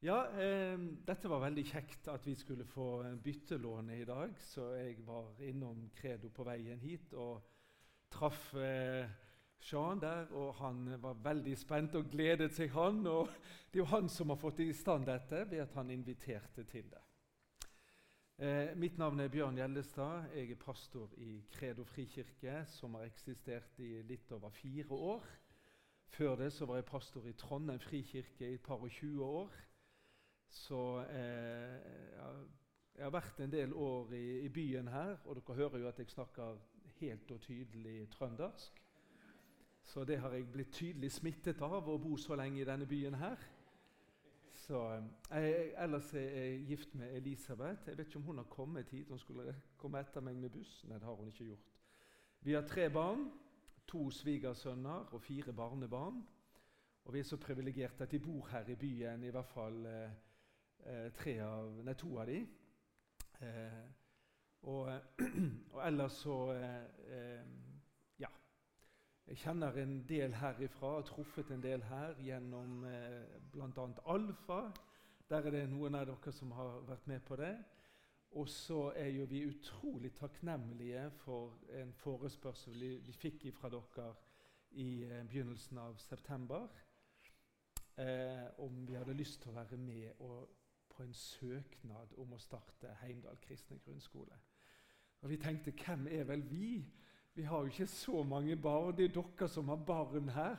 Ja, eh, dette var veldig kjekt at vi skulle få byttelånet i dag. Så jeg var innom Credo på veien hit og traff eh, der. Og han var veldig spent og gledet seg, han. Og det er jo han som har fått i stand dette ved at han inviterte til det. Eh, mitt navn er Bjørn Gjellestad. Jeg er pastor i Credo frikirke, som har eksistert i litt over fire år. Før det så var jeg pastor i Trondheim frikirke i et par og tjue år. Så eh, jeg har vært en del år i, i, byen her, og dere hører jo at jeg snakker helt og tydelig trøndersk. Så det har jeg blitt tydelig smittet av å bo så lenge i denne byen her. Så, eh, jeg, ellers er jeg gift med Elisabeth. Jeg vet ikke om hun har kommet hit. Hun skulle komme etter meg med buss. Nei, det har hun ikke gjort. Vi har tre barn. To svigersønner og fire barnebarn. Og vi er så privilegerte at de bor her i byen, i hvert fall eh, av, nei, to av de. Eh, og, og, ellers så eh, eh, Ja. Jeg kjenner en del herifra, har truffet en del her gjennom eh, bl.a. Alfa. Der er det noen av dere som har vært med på det. Og så er jo vi utrolig takknemlige for en forespørsel vi fikk fra dere i eh, begynnelsen av september. Eh, om vi hadde lyst til å være med og på en søknad om å starte Heimdal kristne grunnskole. Og Vi tenkte hvem er vel vi? Vi har jo ikke så mange barn. Det er dere som har barn her.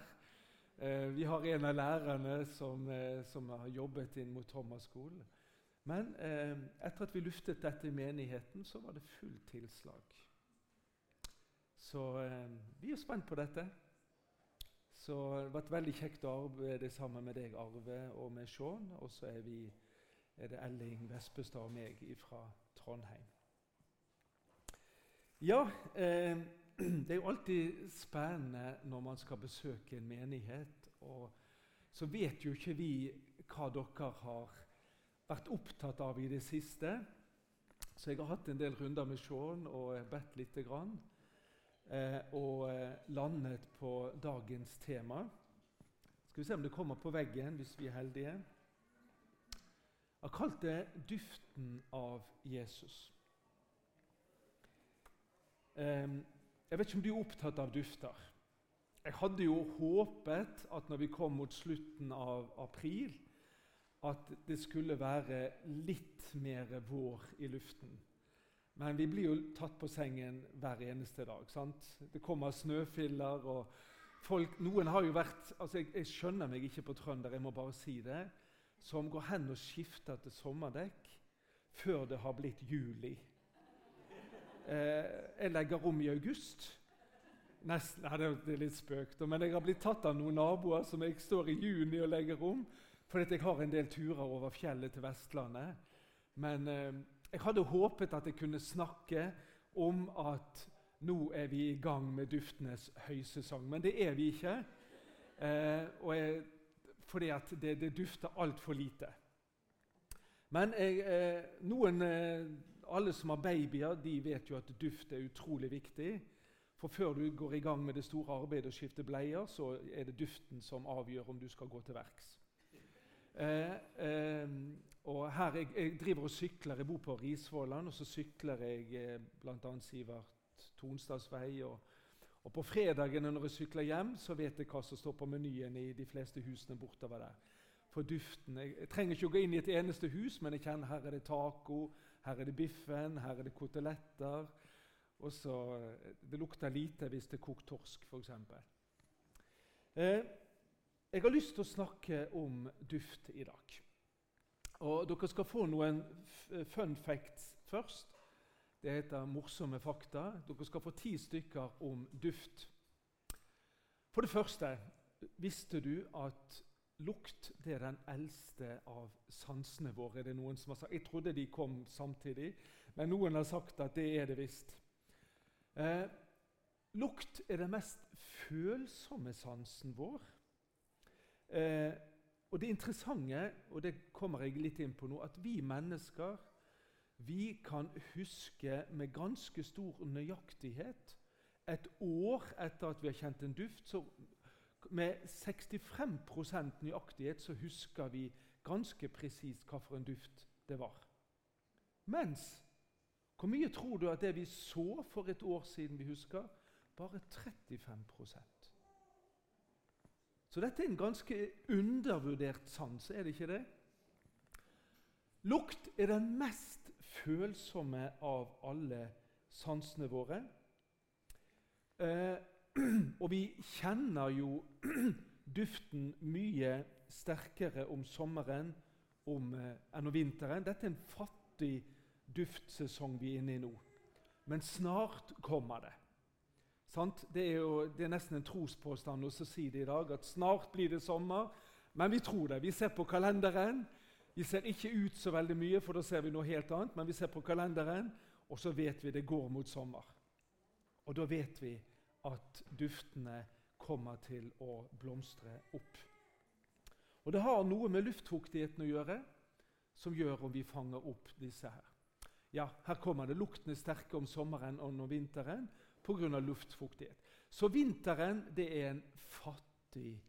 Eh, vi har en av lærerne som, eh, som har jobbet inn mot Thomas skole. Men eh, etter at vi luftet dette i menigheten, så var det fullt tilslag. Så eh, vi er spent på dette. Så det har vært veldig kjekt å arbeide sammen med deg, Arve, og med Sean. Og så er vi er det Elling Vespestad og meg fra Trondheim. Ja, eh, det er jo alltid spennende når man skal besøke en menighet. og Så vet jo ikke vi hva dere har vært opptatt av i det siste. Så jeg har hatt en del runder med Sean og bedt lite grann. Eh, og eh, landet på dagens tema. Skal vi se om det kommer på veggen hvis vi er heldige har kalt det 'duften av Jesus'. jeg vet ikke om du er opptatt av dufter. Jeg hadde jo håpet at når vi kom mot slutten av april, at det skulle være litt mer vår i luften. Men vi blir jo tatt på sengen hver eneste dag. sant? Det kommer snøfiller og folk Noen har jo vært altså jeg, jeg skjønner meg ikke på trønder, jeg må bare si det som går hen og skifter til sommerdekk før det har blitt juli. Eh, jeg legger om i august. Nesten, nei, Det er litt spøkt, men jeg har blitt tatt av noen naboer som jeg står i juni og legger om, fordi jeg har en del turer over fjellet til Vestlandet. Men eh, jeg hadde håpet at jeg kunne snakke om at nå er vi i gang med duftenes høysesong, men det er vi ikke. Eh, og jeg fordi at det, det dufter altfor lite. Men jeg, eh, noen, eh, alle som har babyer, de vet jo at duft er utrolig viktig. For før du går i gang med det store arbeidet og skifter bleier, så er det duften som avgjør om du skal gå til verks. Eh, eh, og her, jeg, jeg, driver og sykler. Jeg bor på Risvollan, og så sykler jeg eh, bl.a. Sivert Tonstads vei og og På fredagene når jeg sykler hjem, så vet jeg hva som står på menyen i de fleste husene bortover der. For duften. Jeg, trenger ikke å gå inn i et eneste hus, men jeg kjenner her er det taco, her er det biffen, her er det koteletter. Og så, Det lukter lite hvis det er kokt torsk, f.eks. Eh, jeg har lyst til å snakke om duft i dag. Og Dere skal få noen fun facts først. Det heter 'Morsomme fakta'. Dere skal få ti stykker om duft. For det første visste du at lukt er den eldste av sansene våre? Er det noen som har sagt? Jeg trodde de kom samtidig, men noen har sagt at det er det visst. Eh, lukt er den mest følsomme sansen vår. Eh, og det interessante, og det kommer jeg litt inn på nå, at vi mennesker vi kan huske med ganske stor nøyaktighet et år etter at vi har kjent en duft. Så med 65% nøyaktighet så husker vi ganske presist hvilken duft det var. Mens hvor mye tror du at det vi så for et år siden, vi husker? Bare 35% Så dette er en ganske undervurdert sans, er det ikke det? Lukt er den mest følsomme av alle sansene våre. Eh, og vi kjenner jo duften mye sterkere om sommeren om, eh, enn om vinteren. Dette er en fattig duftsesong vi er inne i nå. Men snart kommer det. Det er, jo, det er nesten en trospåstand å si det i dag, at snart blir det sommer. Men vi tror det. Vi ser på kalenderen. Vi ser ikke ut så veldig mye, for da ser vi noe helt annet. Men vi ser på kalenderen, og så vet vi det går mot sommer. Og da vet vi at duftene kommer til å blomstre opp. Og Det har noe med luftfuktigheten å gjøre, som gjør om vi fanger opp disse her. Ja, her kommer det. Luktene sterke om sommeren og om vinteren pga. luftfuktighet. Så vinteren det er en fattig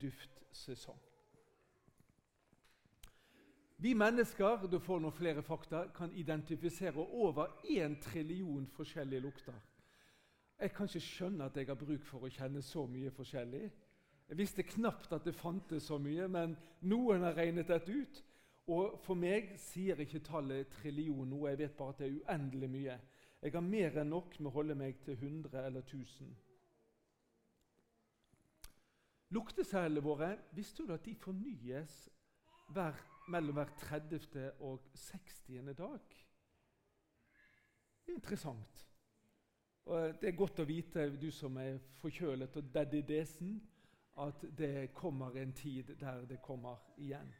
duftsesong. Vi mennesker du får noen flere fakta, kan identifisere over én trillion forskjellige lukter. Jeg kan ikke skjønne at jeg har bruk for å kjenne så mye forskjellig. Jeg visste knapt at det fantes så mye, men noen har regnet dette ut. Og For meg sier ikke tallet trillion noe, jeg vet bare at det er uendelig mye. Jeg har mer enn nok med å holde meg til 100 eller 1000. Luktecellene våre visste du at de fornyes hver, mellom hver 30. og 60. dag? Interessant. Og det er godt å vite, du som er forkjølet og dead i desen, at det kommer en tid der det kommer igjen.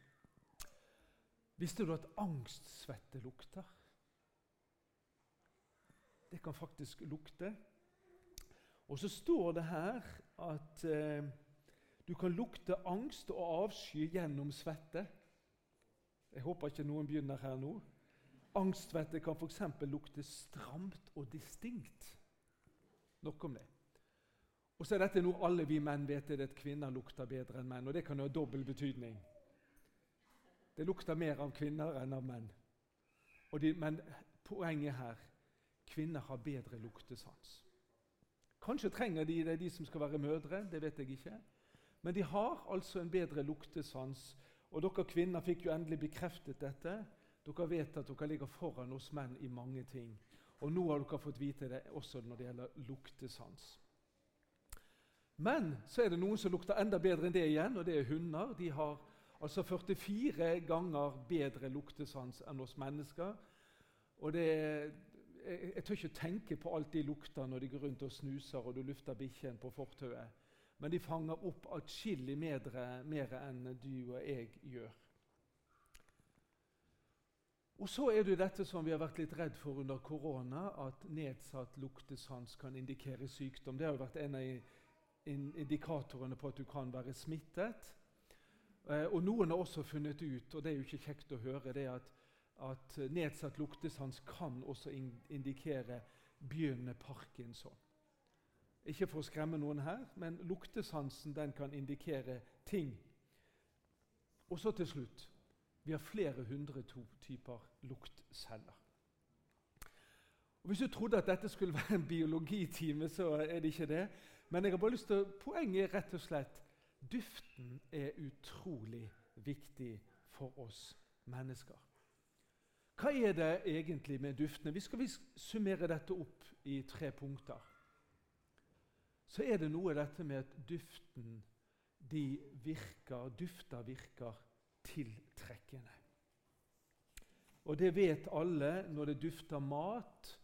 Visste du at angstsvette lukter? Det kan faktisk lukte. Og så står det her at eh, du kan lukte angst og avsky gjennom svette. Jeg håper ikke noen begynner her nå. Angstsvette kan f.eks. lukte stramt og distinkt. Nok om det. Og så er dette noe alle vi menn vet er at kvinner lukter bedre enn menn. og Det kan jo ha dobbel betydning. Det lukter mer av kvinner enn av menn. De, men poenget her kvinner har bedre luktesans. Kanskje trenger de det, de som skal være mødre. det vet jeg ikke. Men de har altså en bedre luktesans. Og dere kvinner fikk jo endelig bekreftet dette. Dere vet at dere ligger foran oss menn i mange ting. Og nå har dere fått vite det også når det gjelder luktesans. Men så er det noen som lukter enda bedre enn det igjen, og det er hunder. De har Altså 44 ganger bedre luktesans enn oss mennesker. Og det, jeg, jeg tør ikke tenke på alt de lukter når de går rundt og snuser og du lufter bikkjen på fortauet. Men de fanger opp atskillig mer enn du og jeg gjør. Og så er det dette som vi har vært litt redd for under korona, at nedsatt luktesans kan indikere sykdom. Det har jo vært en av indikatorene på at du kan være smittet. Eh, og Noen har også funnet ut, og det er jo ikke kjekt å høre, det at, at nedsatt luktesans kan også indikere begynnende parkinson. Ikke for å skremme noen her, men luktesansen den kan indikere ting. Og så til slutt vi har flere hundre typer luktceller. Og Hvis du trodde at dette skulle være en biologitime, så er det ikke det. Men jeg har bare lyst til, poenget er rett og slett Duften er utrolig viktig for oss mennesker. Hva er det egentlig med duftene? Vi skal summere dette opp i tre punkter. Så er det noe dette med at duften de virker, dufter virker tiltrekkende. Og det vet alle. Når det dufter mat,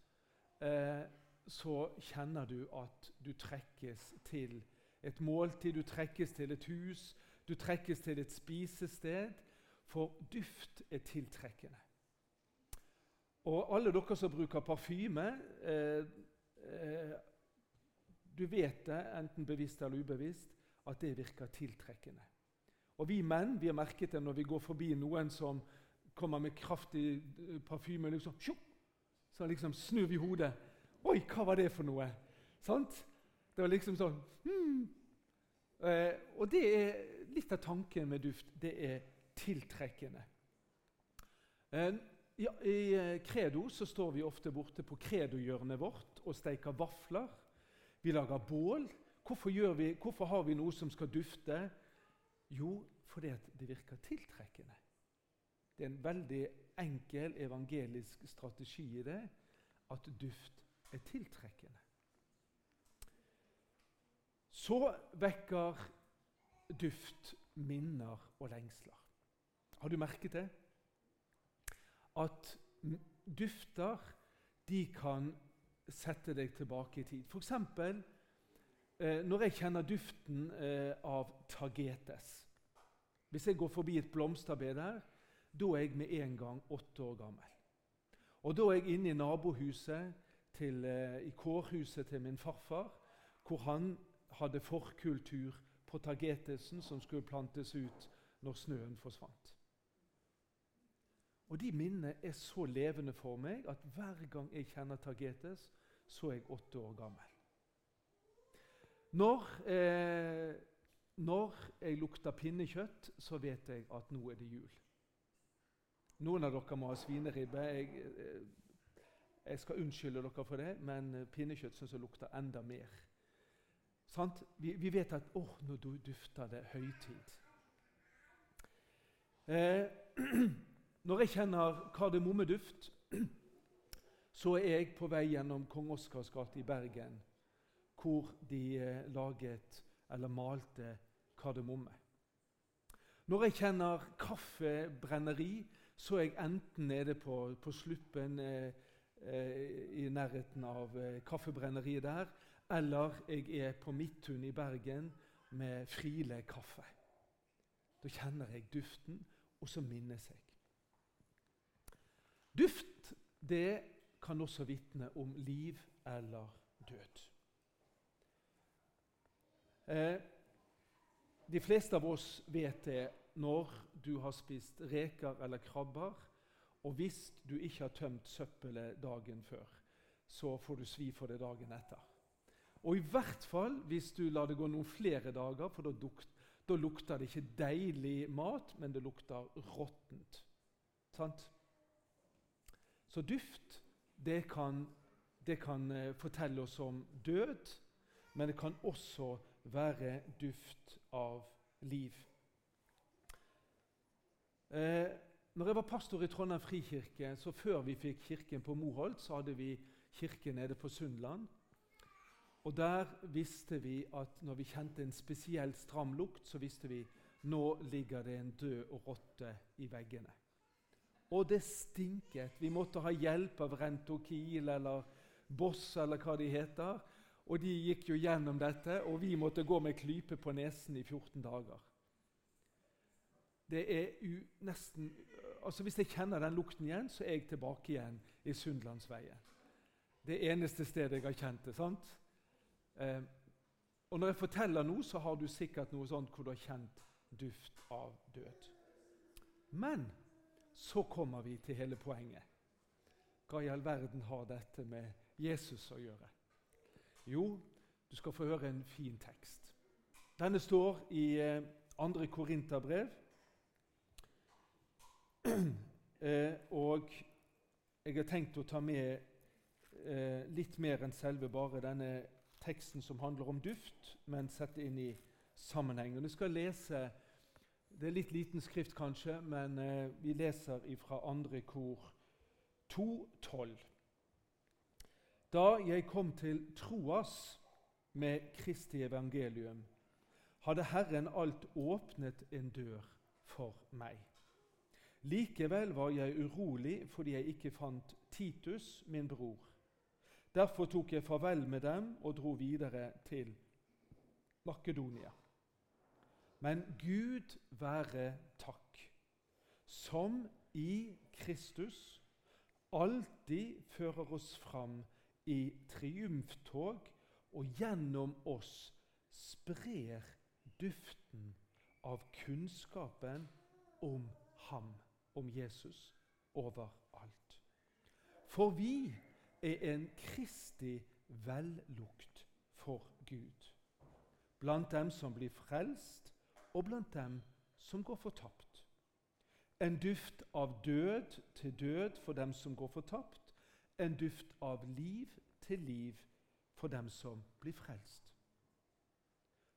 eh, så kjenner du at du trekkes til et måltid, du trekkes til et hus, du trekkes til et spisested. For duft er tiltrekkende. Og alle dere som bruker parfyme eh, Du vet det, enten bevisst eller ubevisst, at det virker tiltrekkende. Og Vi menn vi har merket det når vi går forbi noen som kommer med kraftig eh, parfyme. Liksom, så liksom snur vi hodet. Oi, hva var det for noe? Sant? Det var liksom sånn hmm. eh, Og det er litt av tanken med duft. Det er tiltrekkende. Eh, ja, I eh, Credo så står vi ofte borte på credohjørnet vårt og steiker vafler. Vi lager bål. Hvorfor, vi, hvorfor har vi noe som skal dufte? Jo, fordi det virker tiltrekkende. Det er en veldig enkel evangelisk strategi i det at duft er tiltrekkende. Så vekker duft minner og lengsler. Har du merket det? At dufter de kan sette deg tilbake i tid. F.eks. Eh, når jeg kjenner duften eh, av tagetes. Hvis jeg går forbi et blomsterbed der, da er jeg med en gang åtte år gammel. Og Da er jeg inne i nabohuset til, eh, i kårhuset til min farfar, hvor han hadde forkultur på tagetesen som skulle plantes ut når snøen forsvant. Og De minnene er så levende for meg at hver gang jeg kjenner tagetes, så er jeg åtte år gammel. Når, eh, når jeg lukter pinnekjøtt, så vet jeg at nå er det jul. Noen av dere må ha svineribbe. Jeg, eh, jeg skal unnskylde dere for det, men pinnekjøtt syns jeg lukter enda mer. Vi, vi, vet at åh, nå dufter det høytid. Eh, når jeg kjenner kardemommeduft, så er jeg på vei gjennom Kong Oskars gate i Bergen, hvor de eh, laget eller malte kardemomme. Når jeg kjenner kaffebrenneri, så er jeg enten nede på, på Sluppen eh, eh, i nærheten av eh, kaffebrenneriet der, eller jeg er på Midtun i Bergen med Friele kaffe. Da kjenner jeg duften, og så minnes jeg. Duft det kan også vitne om liv eller død. Eh, de fleste av oss vet det når du har spist reker eller krabber, og hvis du ikke har tømt søppelet dagen før, så får du svi for det dagen etter. Og i hvert fall hvis du lar det gå noen flere dager, for da, dukt, da lukter det ikke deilig mat, men det lukter råttent. Sant? Så duft det kan, det kan uh, fortelle oss om død, men det kan også være duft av liv. Eh, når jeg var pastor i Trondheim frikirke, så før vi fikk kirken på Moholt, så hadde vi kirke nede på Sundland. Og Der visste vi at når vi kjente en spesielt stram lukt, så visste vi nå ligger det en død rotte i veggene. Og det stinket. Vi måtte ha hjelp av Rentokil eller Boss eller hva de heter. Og de gikk jo gjennom dette, og vi måtte gå med klype på nesen i 14 dager. Det er nesten altså Hvis jeg kjenner den lukten igjen, så er jeg tilbake igjen i Sundlandsveien. Det eneste stedet jeg har kjent det. sant? Eh, og Når jeg forteller noe, så har du sikkert noe sånt hvor du har kjent duft av død. Men så kommer vi til hele poenget. Hva i all verden har dette med Jesus å gjøre? Jo, du skal få høre en fin tekst. Denne står i eh, 2. Korinterbrev, Eh, og jeg har tenkt å ta med eh, litt mer enn selve bare denne teksten som handler om duft, men sette inn i sammenheng. Og jeg skal lese Det er litt liten skrift, kanskje, men eh, vi leser fra andre kor 2.12. Da jeg kom til Troas med Kristi evangelium, hadde Herren alt åpnet en dør for meg. Likevel var jeg urolig fordi jeg ikke fant Titus, min bror. Derfor tok jeg farvel med dem og dro videre til Makedonia. Men Gud være takk, som i Kristus alltid fører oss fram i triumftog og gjennom oss sprer duften av kunnskapen om ham om Jesus overalt. For vi er en kristig vellukt for Gud. Blant dem som blir frelst, og blant dem som går fortapt. En duft av død til død for dem som går fortapt. En duft av liv til liv for dem som blir frelst.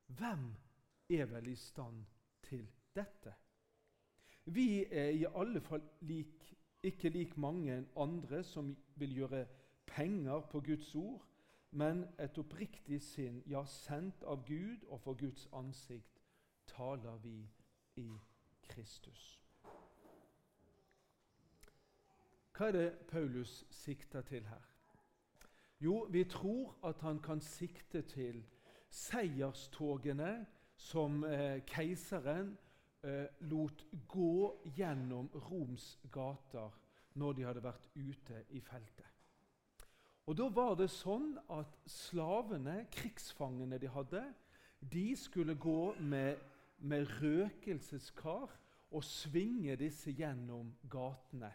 Hvem er vel i stand til dette? Vi er i alle fall lik, ikke lik mange andre som vil gjøre penger på Guds ord, men et oppriktig sinn, ja, sendt av Gud og for Guds ansikt, taler vi i Kristus. Hva er det Paulus sikter til her? Jo, vi tror at han kan sikte til seierstogene som eh, keiseren eh, lot gå gjennom Roms gater når de hadde vært ute i feltet. Og Da var det sånn at slavene, krigsfangene de hadde, de skulle gå med, med røkelseskar og svinge disse gjennom gatene.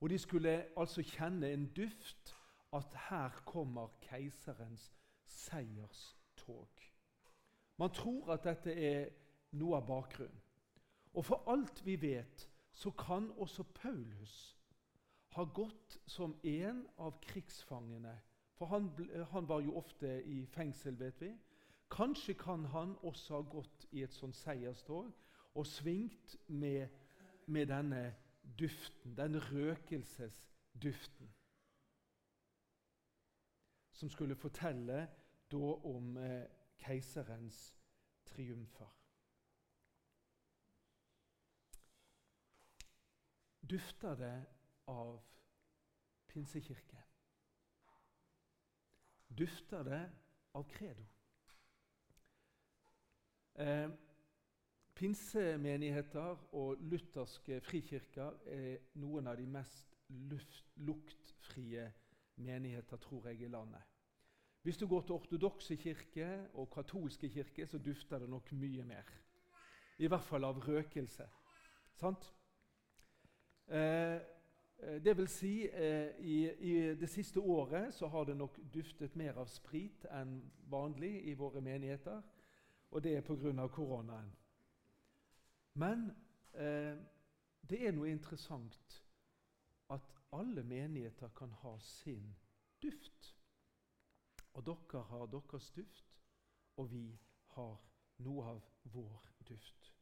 Og de skulle altså kjenne en duft at her kommer keiserens seierstog. Man tror at dette er noe av bakgrunnen. Og for alt vi vet, så kan også Paulus ha gått som en av krigsfangene. For han, han, var jo ofte i fengsel, vet vi. Kanskje kan han også ha gått i et sånt seierstog og svingt med, med denne duften, den røkelsesduften. Som skulle fortelle da om eh, keiserens triumfer. Dufter det av pinsekirke? Dufter det av credo? Eh, pinsemenigheter og lutherske frikirker er noen av de mest luft, luktfrie menigheter, tror jeg, i landet. Hvis du går til ortodokse kirke og katolske kirke, så dufter det nok mye mer. I hvert fall av røkelse. Sant? Eh, Eh, det vil si, eh, i, i, det siste året så har det nok duftet mer av sprit enn vanlig i våre menigheter. Og det er pga. koronaen. Men eh, det er noe interessant at alle menigheter kan ha sin duft. Og dere har deres duft, og vi har noe av vår duft.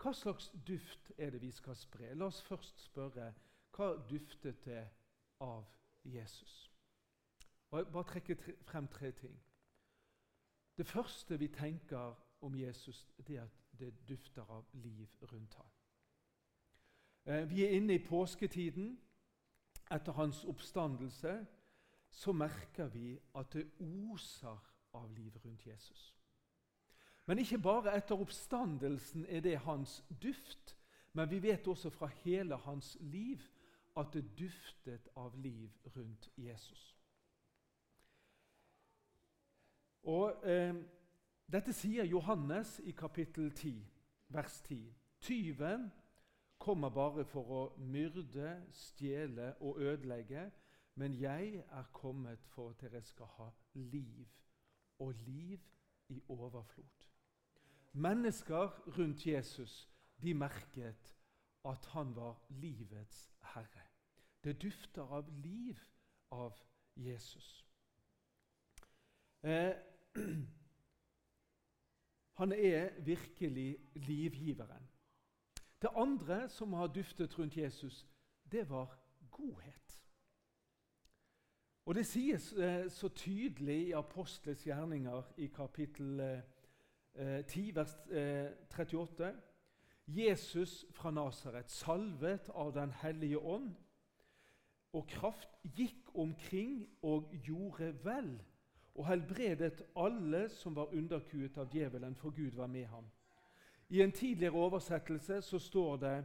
Hva slags duft er det vi skal spre? La oss først spørre hva duftet det av Jesus? Og jeg bare trekke frem tre ting. Det første vi tenker om Jesus, det er at det dufter av liv rundt ham. Eh, vi er inne i påsketiden. Etter hans oppstandelse så merker vi at det oser av liv rundt Jesus. Men ikke bare etter oppstandelsen er det hans duft, men vi vet også fra hele hans liv at det duftet av liv rundt Jesus. Og eh, Dette sier Johannes i kapittel 10, vers 10. Tyven kommer bare for å myrde, stjele og ødelegge, men jeg er kommet for at dere skal ha liv, og liv i overflod. Mennesker rundt Jesus de merket at han var livets herre. Det dufter av liv av Jesus. Eh, han er virkelig livgiveren. Det andre som har duftet rundt Jesus, det var godhet. Og Det sies eh, så tydelig i Apostles gjerninger i kapittel eh, 10, eh, vers 38. Eh, Jesus fra Nasaret, salvet av Den hellige ånd og kraft, gikk omkring og gjorde vel og helbredet alle som var underkuet av djevelen, for Gud var med ham. I en tidligere oversettelse så står det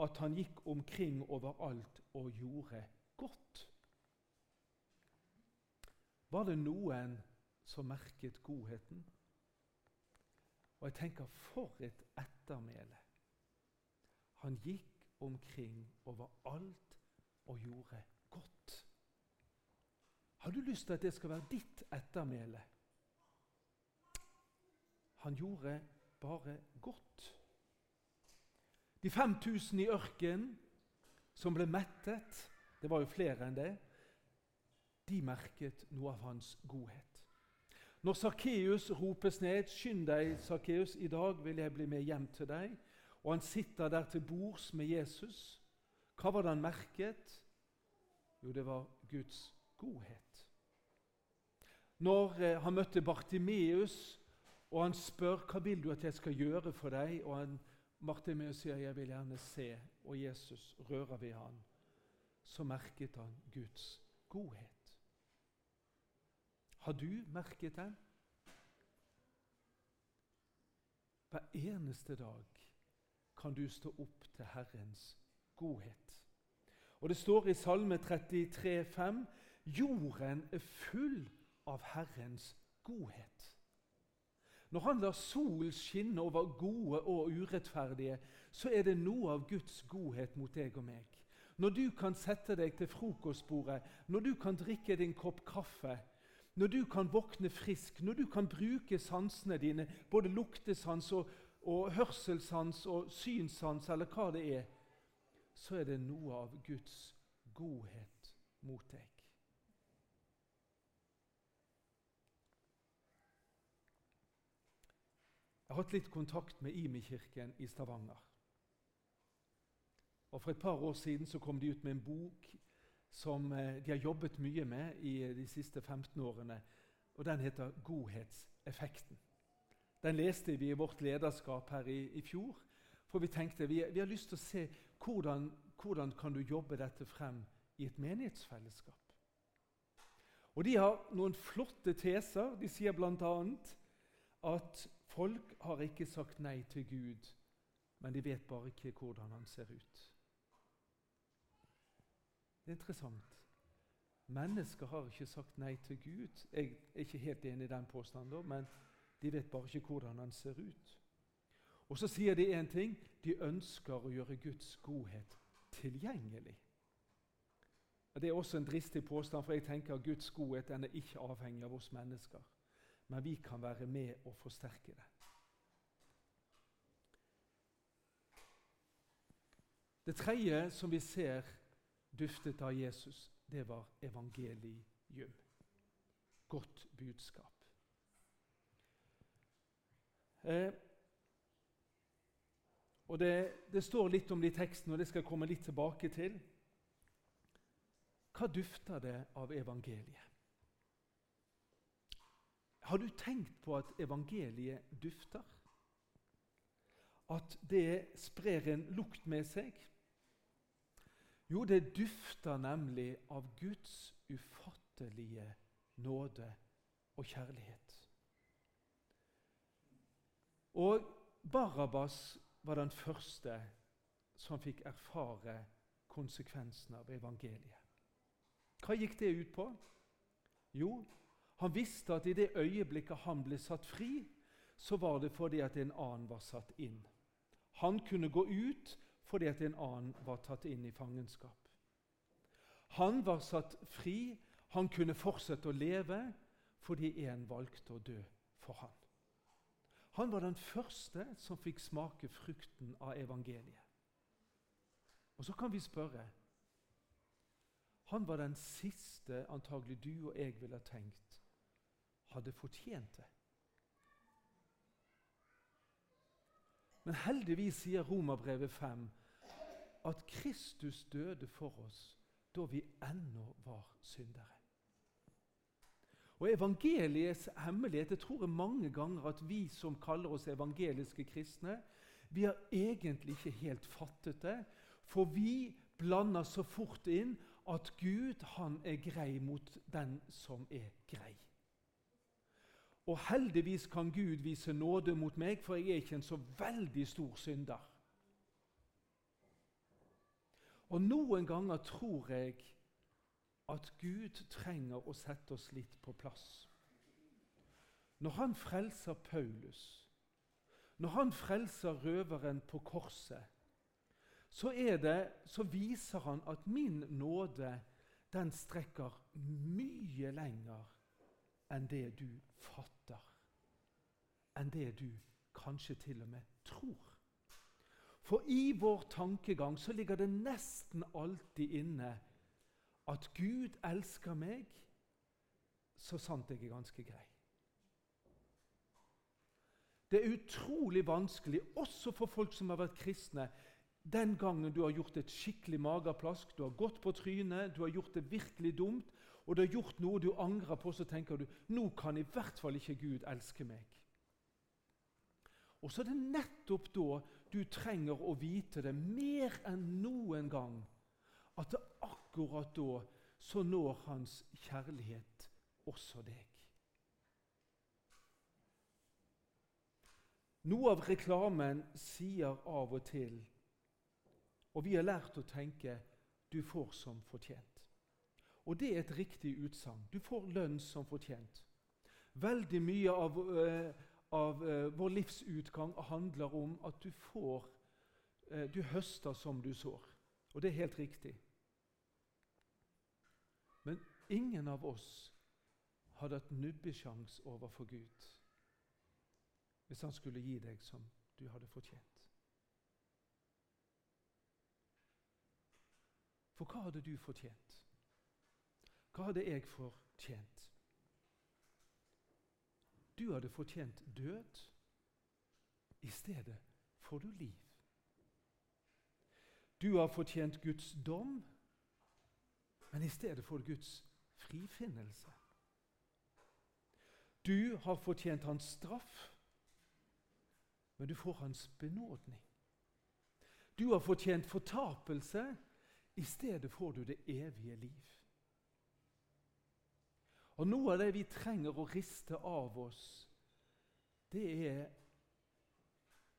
at han gikk omkring overalt og gjorde godt. Var det noen som merket godheten? Og jeg tenker for et ettermæle. Han gikk omkring overalt og gjorde godt. Har du lyst til at det skal være ditt ettermæle? Han gjorde bare godt. De 5000 i ørkenen som ble mettet, det var jo flere enn det, de merket noe av hans godhet. Når Sakkeus ropes ned 'Skynd deg, Sakkeus, i dag vil jeg bli med hjem til deg', og han sitter der til bords med Jesus, hva var det han merket? Jo, det var Guds godhet. Når eh, han møtte Bartimeus, og han spør 'Hva vil du at jeg skal gjøre for deg?' og han, Bartimeus sier 'Jeg vil gjerne se', og Jesus rører ved han, så merket han Guds godhet. Har du merket den? Hver eneste dag kan du stå opp til Herrens godhet. Og Det står i Salme 33, 33,5.: Jorden er full av Herrens godhet. Når Han lar sol skinne over gode og urettferdige, så er det noe av Guds godhet mot deg og meg. Når du kan sette deg til frokostbordet, når du kan drikke din kopp kaffe, når du kan våkne frisk, når du kan bruke sansene dine, både luktesans og, og hørselssans og synssans, eller hva det er, så er det noe av Guds godhet mot deg. Jeg har hatt litt kontakt med Imi-kirken i Stavanger. Og For et par år siden så kom de ut med en bok som eh, de har jobbet mye med i de siste 15 årene. og Den heter 'Godhetseffekten'. Den leste vi i vårt lederskap her i, i fjor. For vi tenkte vi, vi, har lyst til å se hvordan, hvordan kan du jobbe dette frem i et menighetsfellesskap. Og De har noen flotte teser. De sier bl.a. at folk har ikke sagt nei til Gud, men de vet bare ikke hvordan han ser ut. Det er interessant. Mennesker har ikke sagt nei til Gud. Jeg er ikke helt enig i den påstanden, men de vet bare ikke hvordan han ser ut. Og så sier de én ting de ønsker å gjøre Guds godhet tilgjengelig. Det er også en dristig påstand, for jeg tenker at Guds godhet den er ikke avhengig av oss mennesker. Men vi kan være med og forsterke det. Det tredje som vi ser duftet av Jesus, det var evangelium. Godt budskap. Eh, og det, det, står litt om det i teksten, og det skal jeg komme litt tilbake til. Hva dufter det av evangeliet? Har du tenkt på at evangeliet dufter? At det sprer en lukt med seg? Jo, det dufter nemlig av Guds ufattelige nåde og kjærlighet. Og Barabas var den første som fikk erfare konsekvensen av evangeliet. Hva gikk det ut på? Jo, han visste at i det øyeblikket han ble satt fri, så var det fordi at en annen var satt inn. Han kunne gå ut fordi at en annen var tatt inn i fangenskap. Han var satt fri, han kunne fortsette å leve fordi en valgte å dø for han. Han var den første som fikk smake frukten av evangeliet. Og så kan vi spørre Han var den siste antagelig du og jeg ville tenkt hadde fortjent det. Men heldigvis sier Romerbrevet 5 at Kristus døde for oss da vi ennå var syndere. Og Evangeliets hemmelighet jeg tror mange ganger at vi som kaller oss evangeliske kristne, vi har egentlig ikke helt fattet det. For vi blander så fort inn at Gud han er grei mot den som er grei. Og heldigvis kan Gud vise nåde mot meg, for jeg er ikke en så veldig stor synder. Og noen ganger tror jeg at Gud trenger å sette oss litt på plass. Når han frelser Paulus, når han frelser røveren på korset, så, det, så viser han at min nåde den strekker mye lenger enn det du fatter, enn det du kanskje til og med tror. For i vår tankegang så ligger det nesten alltid inne at Gud elsker meg så sant jeg er ganske grei. Det er utrolig vanskelig, også for folk som har vært kristne, den gangen du har gjort et skikkelig mageplask, du har gått på trynet, du har gjort det virkelig dumt, og du har gjort noe du angrer på, så tenker du nå kan i hvert fall ikke Gud elske meg. Og så er det nettopp da du trenger å vite det mer enn noen gang, at det akkurat da så når Hans kjærlighet også deg. Noe av reklamen sier av og til, og vi har lært å tenke 'du får som fortjent'. Og det er et riktig utsagn. Du får lønn som fortjent. Veldig mye av, uh, av eh, vår livsutgang handler om at du får eh, Du høster som du sår. Og det er helt riktig. Men ingen av oss hadde hatt nubbesjans overfor Gud hvis han skulle gi deg som du hadde fortjent. For hva hadde du fortjent? Hva hadde jeg fortjent? Du hadde fortjent død. I stedet får du liv. Du har fortjent Guds dom, men i stedet får du Guds frifinnelse. Du har fortjent hans straff, men du får hans benådning. Du har fortjent fortapelse, i stedet får du det evige liv. Og Noe av det vi trenger å riste av oss, det er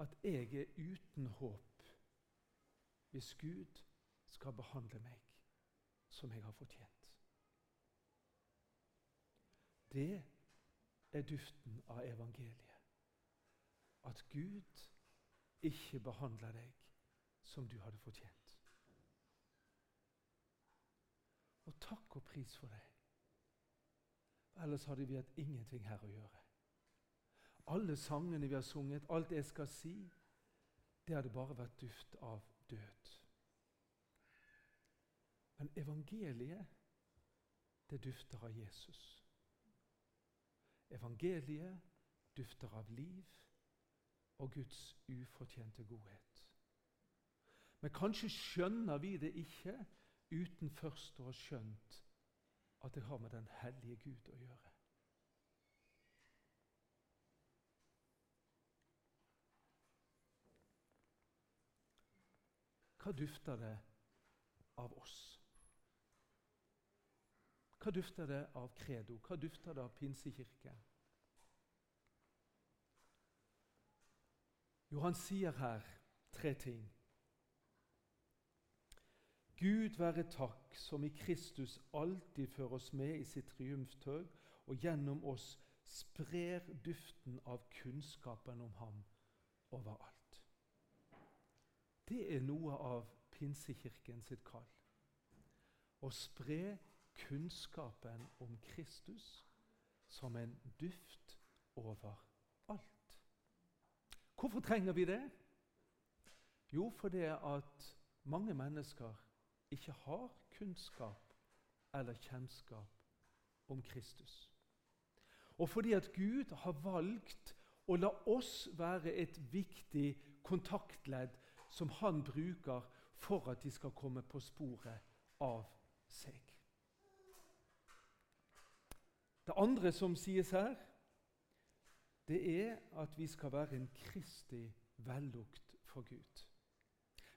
at jeg er uten håp hvis Gud skal behandle meg som jeg har fortjent. Det er duften av evangeliet. At Gud ikke behandler deg som du hadde fortjent. Og takk og pris for det. Ellers hadde vi hatt ingenting her å gjøre. Alle sangene vi har sunget, alt jeg skal si, det hadde bare vært duft av død. Men evangeliet, det dufter av Jesus. Evangeliet dufter av liv og Guds ufortjente godhet. Men kanskje skjønner vi det ikke uten først å ha skjønt at det har med den hellige Gud å gjøre. Hva dufter det av oss? Hva dufter det av Credo? Hva dufter det av Pinsekirke? Jo, han sier her tre ting. Gud være takk, som i Kristus alltid fører oss med i sitt triumftog, og gjennom oss sprer duften av kunnskapen om ham overalt. Det er noe av Pinsekirken sitt kall. Å spre kunnskapen om Kristus som en duft over alt. Hvorfor trenger vi det? Jo, fordi at mange mennesker ikke har kunnskap eller kjennskap om Kristus. Og fordi at Gud har valgt å la oss være et viktig kontaktledd som han bruker for at de skal komme på sporet av seg. Det andre som sies her, det er at vi skal være en kristig vellukt for Gud.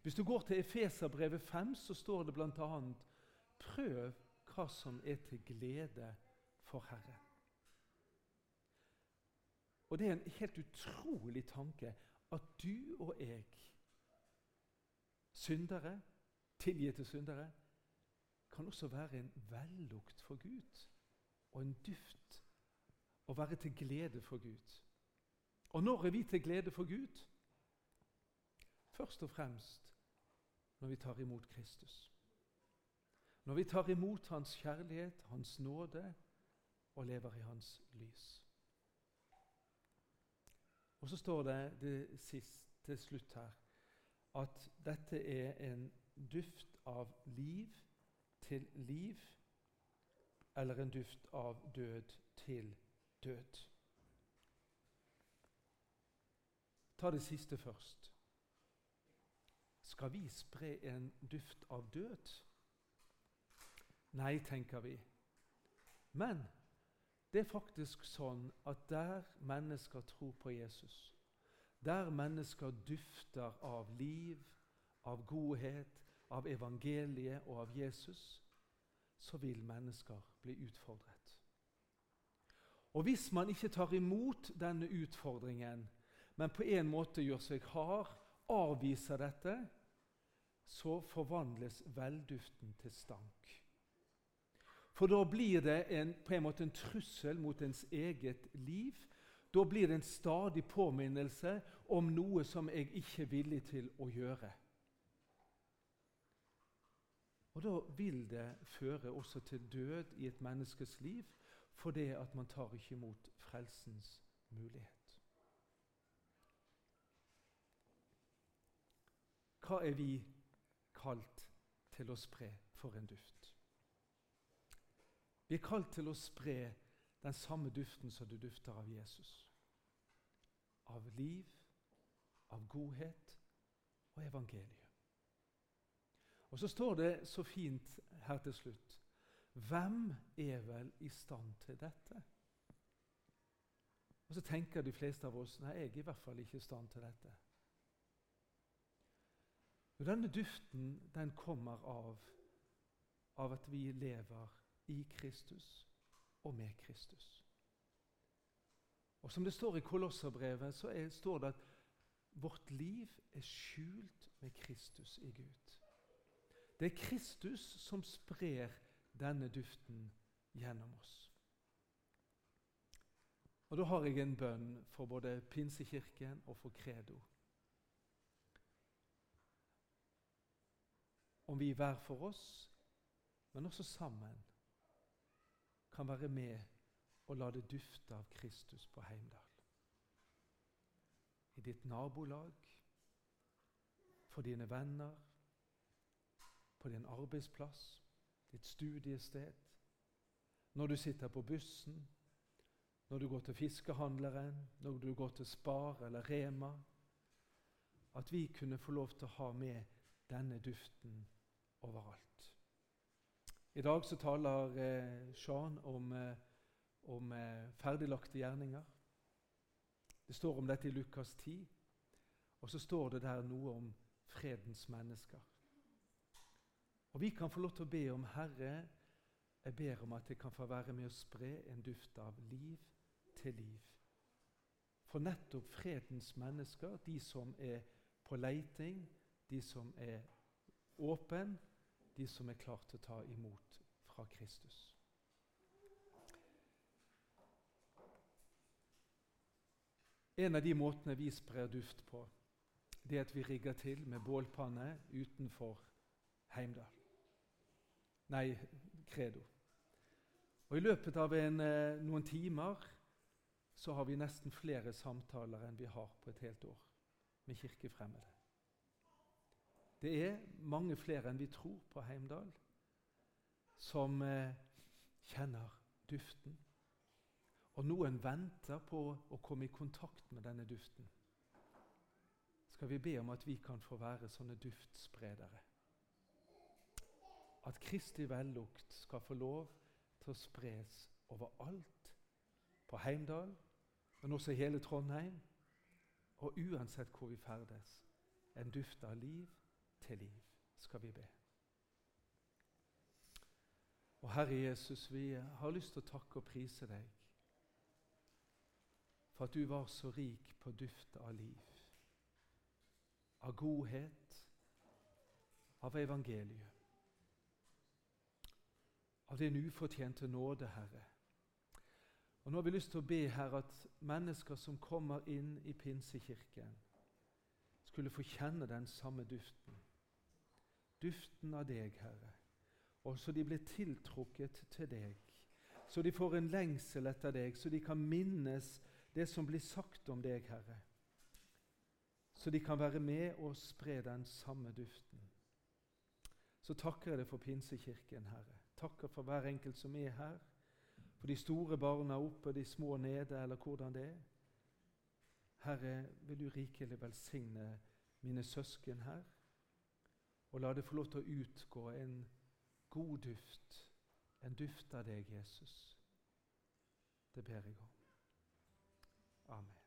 Hvis du går til Efeserbrevet 5, så står det bl.a.: Prøv hva som er til glede for Herren. Og Det er en helt utrolig tanke at du og jeg, syndere, tilgitte syndere, kan også være en vellukt for Gud og en duft å være til glede for Gud. Og når er vi til glede for Gud? Først og fremst når vi tar imot Kristus. Når vi tar imot Hans kjærlighet, Hans nåde og lever i Hans lys. Og så står det, det siste, til slutt her at dette er en duft av liv til liv, eller en duft av død til død. Ta det siste først. Skal vi spre en duft av død? Nei, tenker vi. Men det er faktisk sånn at der mennesker tror på Jesus, der mennesker dufter av liv, av godhet, av evangeliet og av Jesus, så vil mennesker bli utfordret. Og hvis man ikke tar imot denne utfordringen, men på en måte gjør seg hard, avviser dette, så forvandles velduften til stank. For da blir det en, på en måte en trussel mot ens eget liv. Da blir det en stadig påminnelse om noe som jeg ikke er villig til å gjøre. Og Da vil det føre også til død i et menneskes liv fordi at man tar ikke imot frelsens mulighet. Hva er vi kalt til å spre for en duft? Vi er kalt til å spre den samme duften som du dufter av Jesus. Av liv, av godhet og evangeliet. Og Så står det så fint her til slutt Hvem er vel i stand til dette? Og Så tenker de fleste av oss nei, jeg er i hvert fall ikke i stand til dette. Og Denne duften den kommer av, av at vi lever i Kristus og med Kristus. Og Som det står i Kolosserbrevet, så er, står det at vårt liv er skjult med Kristus i Gud. Det er Kristus som sprer denne duften gjennom oss. Og Da har jeg en bønn for både Pinsekirken og for Credo. Om vi hver for oss, men også sammen, kan være med og la det dufte av Kristus på Heimdal. I ditt nabolag, for dine venner, på din arbeidsplass, ditt studiested, når du sitter på bussen, når du går til fiskehandleren, når du går til Spar eller Rema At vi kunne få lov til å ha med denne duften overalt. I dag så taler eh, Sean om, eh, om eh, ferdiglagte gjerninger. Det står om dette i Lukas 10, og så står det der noe om fredens mennesker. Og Vi kan få lov til å be om Herre, jeg ber om at jeg kan få være med å spre en duft av liv til liv. For nettopp fredens mennesker, de som er på leiting, de som er åpne, de som er klare til å ta imot fra Kristus. En av de måtene vi sprer duft på, det er at vi rigger til med bålpanne utenfor Heimdal. Nei, Credo. Og I løpet av en, eh, noen timer så har vi nesten flere samtaler enn vi har på et helt år med kirkefremmede. Det er mange flere enn vi tror på Heimdal, som eh, kjenner duften. Og noen venter på å komme i kontakt med denne duften. Skal vi be om at vi kan få være sånne duftspredere? At Kristi vellukt skal få lov til å spres overalt. På Heimdal, men også hele Trondheim. Og uansett hvor vi ferdes. En duft av liv til liv, skal vi be. Og Herre Jesus, vi har lyst til å takke og prise deg for at du var så rik på duft av liv, av godhet, av evangeliet, av din ufortjente nåde, Herre. Og Nå har vi lyst til å be Herre, at mennesker som kommer inn i Pinsekirken, skulle få kjenne den samme duften duften av deg, Herre. Og så de blir tiltrukket til deg. Så de får en lengsel etter deg, så de kan minnes det som blir sagt om deg, Herre. så de kan være med og spre den samme duften. Så takker jeg deg for Pinsekirken, Herre. Takker for hver enkelt som er her. For de store barna oppe, de små nede, eller hvordan det er. Herre, vil du rikelig velsigne mine søsken her, og la det få lov til å utgå en god duft, en duft av deg, Jesus. Det ber jeg om. Amen.